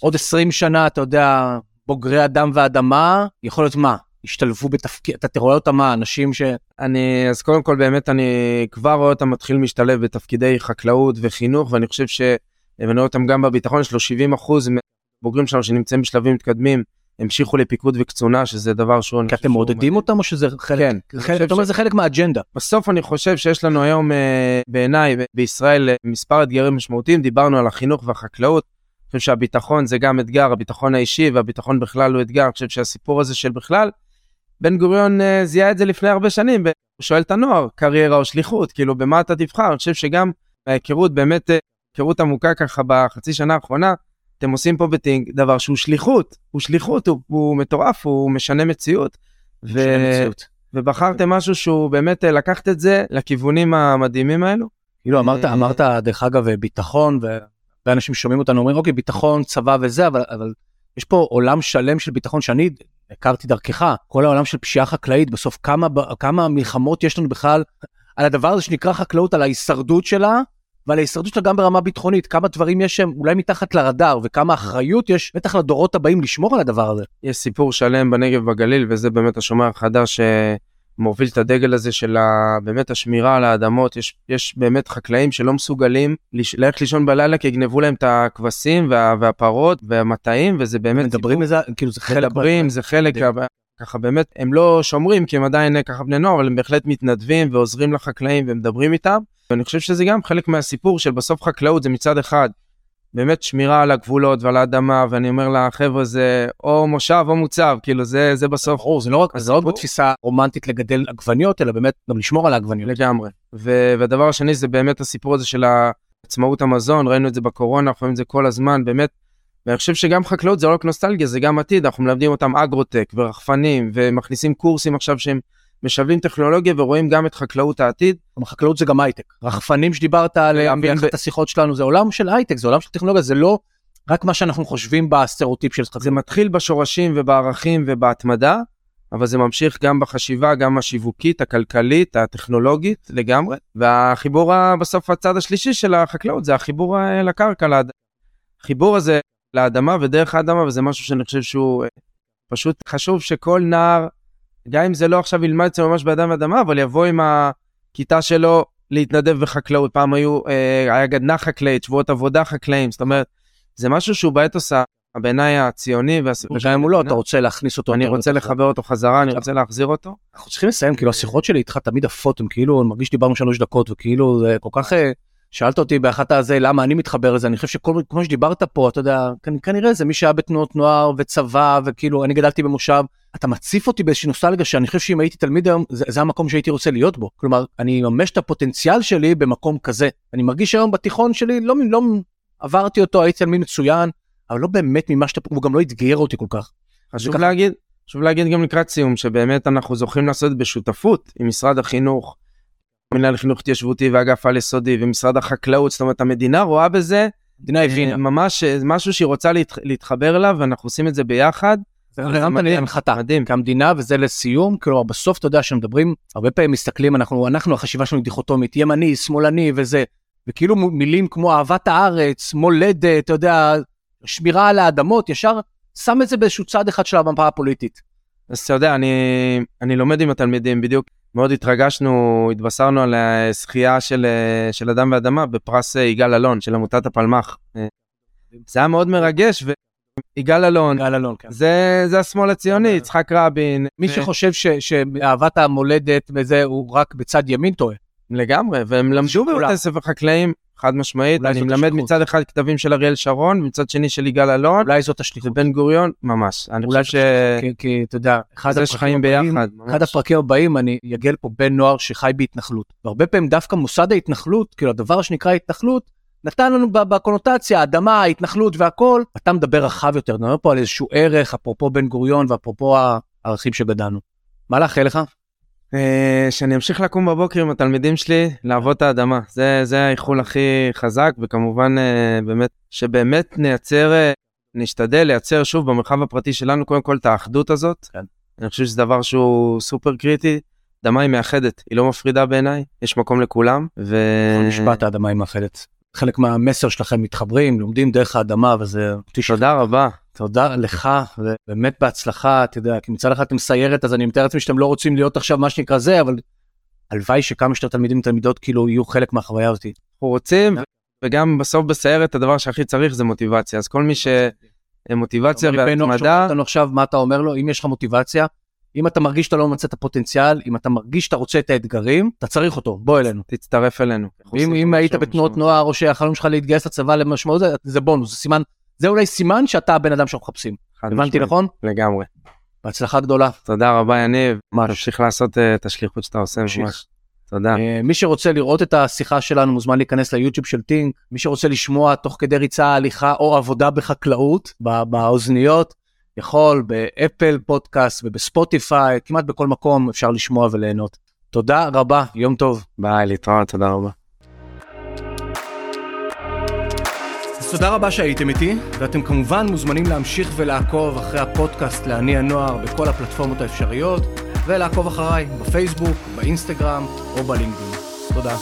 Speaker 1: עוד 20 שנה, אתה יודע, בוגרי אדם ואדמה, יכול להיות מה? השתלבו בתפקיד, אתה רואה אותם מה, אנשים ש...
Speaker 2: אני אז קודם כל באמת אני כבר רואה אותם מתחיל להשתלב בתפקידי חקלאות וחינוך ואני חושב שאני רואה אותם גם בביטחון יש לו 70 אחוז בוגרים שלנו שנמצאים בשלבים מתקדמים המשיכו לפיקוד וקצונה שזה דבר שהוא
Speaker 1: כי אתם מעודדים. אותם, או שזה חלק?
Speaker 2: כן,
Speaker 1: אתה אומר, זה חלק מהאג'נדה.
Speaker 2: בסוף אני חושב שיש לנו היום אה, בעיניי בישראל אה, מספר אתגרים משמעותיים דיברנו על החינוך והחקלאות. אני חושב שהביטחון זה גם אתגר הביטחון האישי והביטחון בכלל הוא אתגר אני חושב שהסיפור הזה של בכלל. בן גוריון אה, זיהה את זה לפני הרבה שנים הוא שואל את הנוער קריירה או שליחות כאילו במה אתה תבחר אני חושב שגם ההיכרות באמת היכרות עמוקה ככה בחצי שנה האחרונה אתם עושים פה בטינג דבר שהוא שליחות הוא שליחות הוא, הוא מטורף הוא משנה מציאות. ו...
Speaker 1: משנה מציאות.
Speaker 2: ובחרתם משהו שהוא באמת אה, לקחת את זה לכיוונים המדהימים האלו.
Speaker 1: כאילו אמרת,
Speaker 2: אה,
Speaker 1: אמרת, דרך אגב, ביטחון, והרבה אנשים שומעים אותנו אומרים, אוקיי, ביטחון, צבא וזה, אבל, אבל יש פה עולם שלם של ביטחון שאני הכרתי דרכך, כל העולם של פשיעה חקלאית, בסוף כמה, כמה מלחמות יש לנו בכלל על הדבר הזה שנקרא חקלאות, על ההישרדות שלה, ועל ההישרדות שלה גם ברמה ביטחונית, כמה דברים יש שם אולי מתחת לרדאר, וכמה אחריות יש, בטח לדורות הבאים, לשמור על הדבר הזה.
Speaker 2: יש סיפור שלם בנגב ובגליל וזה באמת השומר החדש שמוביל את הדגל הזה של ה... באמת השמירה על האדמות יש יש באמת חקלאים שלא מסוגלים לש... ללכת לישון בלילה כי יגנבו להם את הכבשים וה... והפרות והמטעים וזה באמת
Speaker 1: מדברים על זה, כאילו זה חלק...
Speaker 2: מדברים זה חלק ככה באמת הם לא שומרים כי הם עדיין ככה בני נוער אבל הם בהחלט מתנדבים ועוזרים לחקלאים ומדברים איתם. ואני חושב שזה גם חלק מהסיפור של בסוף חקלאות זה מצד אחד באמת שמירה על הגבולות ועל האדמה ואני אומר לחבר'ה זה או מושב או מוצב כאילו זה זה בסוף
Speaker 1: ברור, זה לא רק, זה לא רק בתפיסה רומנטית לגדל עגבניות, אלא באמת גם לשמור על העגבניות.
Speaker 2: לגמרי. ו- והדבר השני זה באמת הסיפור הזה של עצמאות המזון ראינו את זה בקורונה אנחנו רואים את זה כל הזמן באמת. ואני חושב שגם חקלאות זה לא רק נוסטלגיה זה גם עתיד אנחנו מלמדים אותם אגרוטק ורחפנים ומכניסים קורסים עכשיו שהם משלבים טכנולוגיה ורואים גם את חקלאות העתיד.
Speaker 1: חקלאות זה גם הייטק. רחפנים שדיברת עליהם
Speaker 2: להבין
Speaker 1: באחת השיחות שלנו, זה עולם של הייטק, זה עולם של טכנולוגיה, זה לא רק מה שאנחנו חושבים בסטריאוטיפ של
Speaker 2: זה מתחיל בשורשים ובערכים ובהתמדה אבל זה ממשיך גם בחשיבה, גם השיווקית, הכלכלית, הטכנולוגית לגמרי. והחיבור בסוף הצד השלישי של החקלאות זה החיבור אה, לקרקע, לאד... החיבור הזה לאדמה ודרך האדמה, וזה משהו שאני חושב שהוא אה, פשוט חשוב שכל נער, גם אם זה לא עכשיו ילמד את זה ממש באדם ואדמה, אבל יבוא עם הכיתה שלו להתנדב בחקלאות. פעם היו, אה, היה גדנ"ע חקלאית, שבועות עבודה חקלאים, זאת אומרת, זה משהו שהוא באתוס בעיניי הציוני והסיפור
Speaker 1: וגם אם הוא לא, אתה רוצה להכניס אותו.
Speaker 2: אני רוצה לחבר אותו חזרה, אני רוצה להחזיר אותו.
Speaker 1: אנחנו צריכים לסיים, כאילו השיחות שלי איתך תמיד עפות, הם כאילו, אני מרגיש שדיברנו שלוש דקות, וכאילו זה כל כך... אה, שאלת אותי באחת הזה למה אני מתחבר לזה, אני חושב שכל כמו שדיברת פה, אתה יודע, כנ- כנראה זה מי שהיה בתנועות נוער וצבא, וכאילו אני גדלתי במושב, אתה מציף אותי באיזושהי נוסטלגיה שאני חושב שאם הייתי תלמיד היום, זה, זה המקום שהייתי רוצה להיות בו. כלומר, אני אממש את הפוטנציאל שלי במקום כזה. אני מרגיש היום בתיכון שלי, לא, לא עברתי אותו, הייתי תלמיד מצוין, אבל לא באמת ממה שאתה, הוא גם לא אתגר אותי כל כך.
Speaker 2: חשוב
Speaker 1: וככה-
Speaker 2: להגיד, חשוב להגיד גם לקראת סיום, שבאמת אנחנו זוכים לעשות בשותפות עם משרד החינוך, מנהל חינוך התיישבותי ואגף על יסודי ומשרד החקלאות, זאת אומרת המדינה רואה בזה
Speaker 1: המדינה הבינה.
Speaker 2: אה, ממש אה, משהו שהיא רוצה להתח- להתחבר אליו ואנחנו עושים את זה ביחד.
Speaker 1: הרמת לי
Speaker 2: מדהים.
Speaker 1: כמדינה וזה לסיום כלומר בסוף אתה יודע שמדברים הרבה פעמים מסתכלים אנחנו אנחנו החשיבה שלנו דיכוטומית ימני שמאלני וזה וכאילו מילים כמו אהבת הארץ מולדת אתה יודע שמירה על האדמות ישר שם את זה באיזשהו צד אחד של המפה הפוליטית.
Speaker 2: אז אתה יודע, אני, אני לומד עם התלמידים, בדיוק מאוד התרגשנו, התבשרנו על הזכייה של, אה, של אדם ואדמה בפרס אה, יגאל אלון של עמותת הפלמ"ח. אה, זה היה מאוד מרגש, ויגאל אלון,
Speaker 1: גל אלון כן.
Speaker 2: זה, זה השמאל הציוני, יצחק רבין.
Speaker 1: מי שחושב ש- שאהבת המולדת וזה הוא רק בצד ימין טועה.
Speaker 2: לגמרי, והם למדו. בבתי ספר חקלאים, חד משמעית. אני מלמד
Speaker 1: השליחות.
Speaker 2: מצד אחד כתבים של אריאל שרון, ומצד שני של יגאל אלון,
Speaker 1: אולי זאת השליחות.
Speaker 2: ובן גוריון, ממש. אני
Speaker 1: אולי
Speaker 2: חושב ש...
Speaker 1: כי- כי אתה יודע אחד הפרקים הבאים-
Speaker 2: ביחד.
Speaker 1: אחד. הפרקים הבאים אני אגל פה בן נוער שחי בהתנחלות והרבה פעמים דווקא מוסד ההתנחלות כאילו הדבר שנקרא התנחלות נתן לנו בקונוטציה האדמה ההתנחלות והכל אתה מדבר רחב יותר נדבר פה על איזשהו ערך אפרופו בן גוריון ואפרופו הערכים שגדלנו. מה לאחל לך?
Speaker 2: אה, שאני אמשיך לקום בבוקר עם התלמידים שלי, לעבוד את האדמה. זה, זה האיחול הכי חזק, וכמובן אה, באמת, שבאמת נייצר, אה, נשתדל לייצר שוב במרחב הפרטי שלנו קודם כל את האחדות הזאת.
Speaker 1: כן.
Speaker 2: אני חושב שזה דבר שהוא סופר קריטי. אדמה היא מאחדת, היא לא מפרידה בעיניי, יש מקום לכולם. ו...
Speaker 1: משפט האדמה היא מאחדת. חלק מהמסר שלכם מתחברים לומדים דרך האדמה וזה
Speaker 2: תודה רבה.
Speaker 1: תודה לך ובאמת בהצלחה אתה יודע כי מצד אחד אתם סיירת אז אני מתאר לעצמי שאתם לא רוצים להיות עכשיו מה שנקרא זה אבל הלוואי שכמה שיותר תלמידים ותלמידות כאילו יהיו חלק מהחוויה אותי.
Speaker 2: אנחנו רוצים, וגם בסוף בסיירת הדבר שהכי צריך זה מוטיבציה. אז כל מי
Speaker 1: לי, בן נוער
Speaker 2: והתמדה,
Speaker 1: עכשיו מה אתה אומר לו אם יש לך מוטיבציה אם אתה מרגיש שאתה לא ממצה את הפוטנציאל אם אתה מרגיש שאתה רוצה את האתגרים אתה צריך אותו בוא אלינו.
Speaker 2: תצטרף אלינו.
Speaker 1: אם, אם היית בתנועות נוער או שהחלום שלך להתגייס לצבא למשמעות זה זה בונוס זה סימן זה אולי סימן שאתה הבן אדם שאנחנו מחפשים הבנתי. נכון?
Speaker 2: לגמרי.
Speaker 1: בהצלחה גדולה.
Speaker 2: תודה רבה יניב.
Speaker 1: ממש.
Speaker 2: תמשיך לעשות אה, את השליחות שאתה עושה. ממש. תודה.
Speaker 1: אה, מי שרוצה לראות את השיחה שלנו מוזמן להיכנס ליוטיוב של טינק מי שרוצה לשמוע תוך כדי ריצה הליכה או עבודה בחקלאות באוזניות יכול באפל פודקאסט ובספוטיפיי כמעט בכל מקום אפשר לשמוע וליהנות. תודה רבה יום טוב.
Speaker 2: ביי, להתראות, תודה רבה.
Speaker 1: אז תודה רבה שהייתם איתי ואתם כמובן מוזמנים להמשיך ולעקוב אחרי הפודקאסט לעני הנוער בכל הפלטפורמות האפשריות ולעקוב אחריי בפייסבוק באינסטגרם או בלינקדאין. תודה.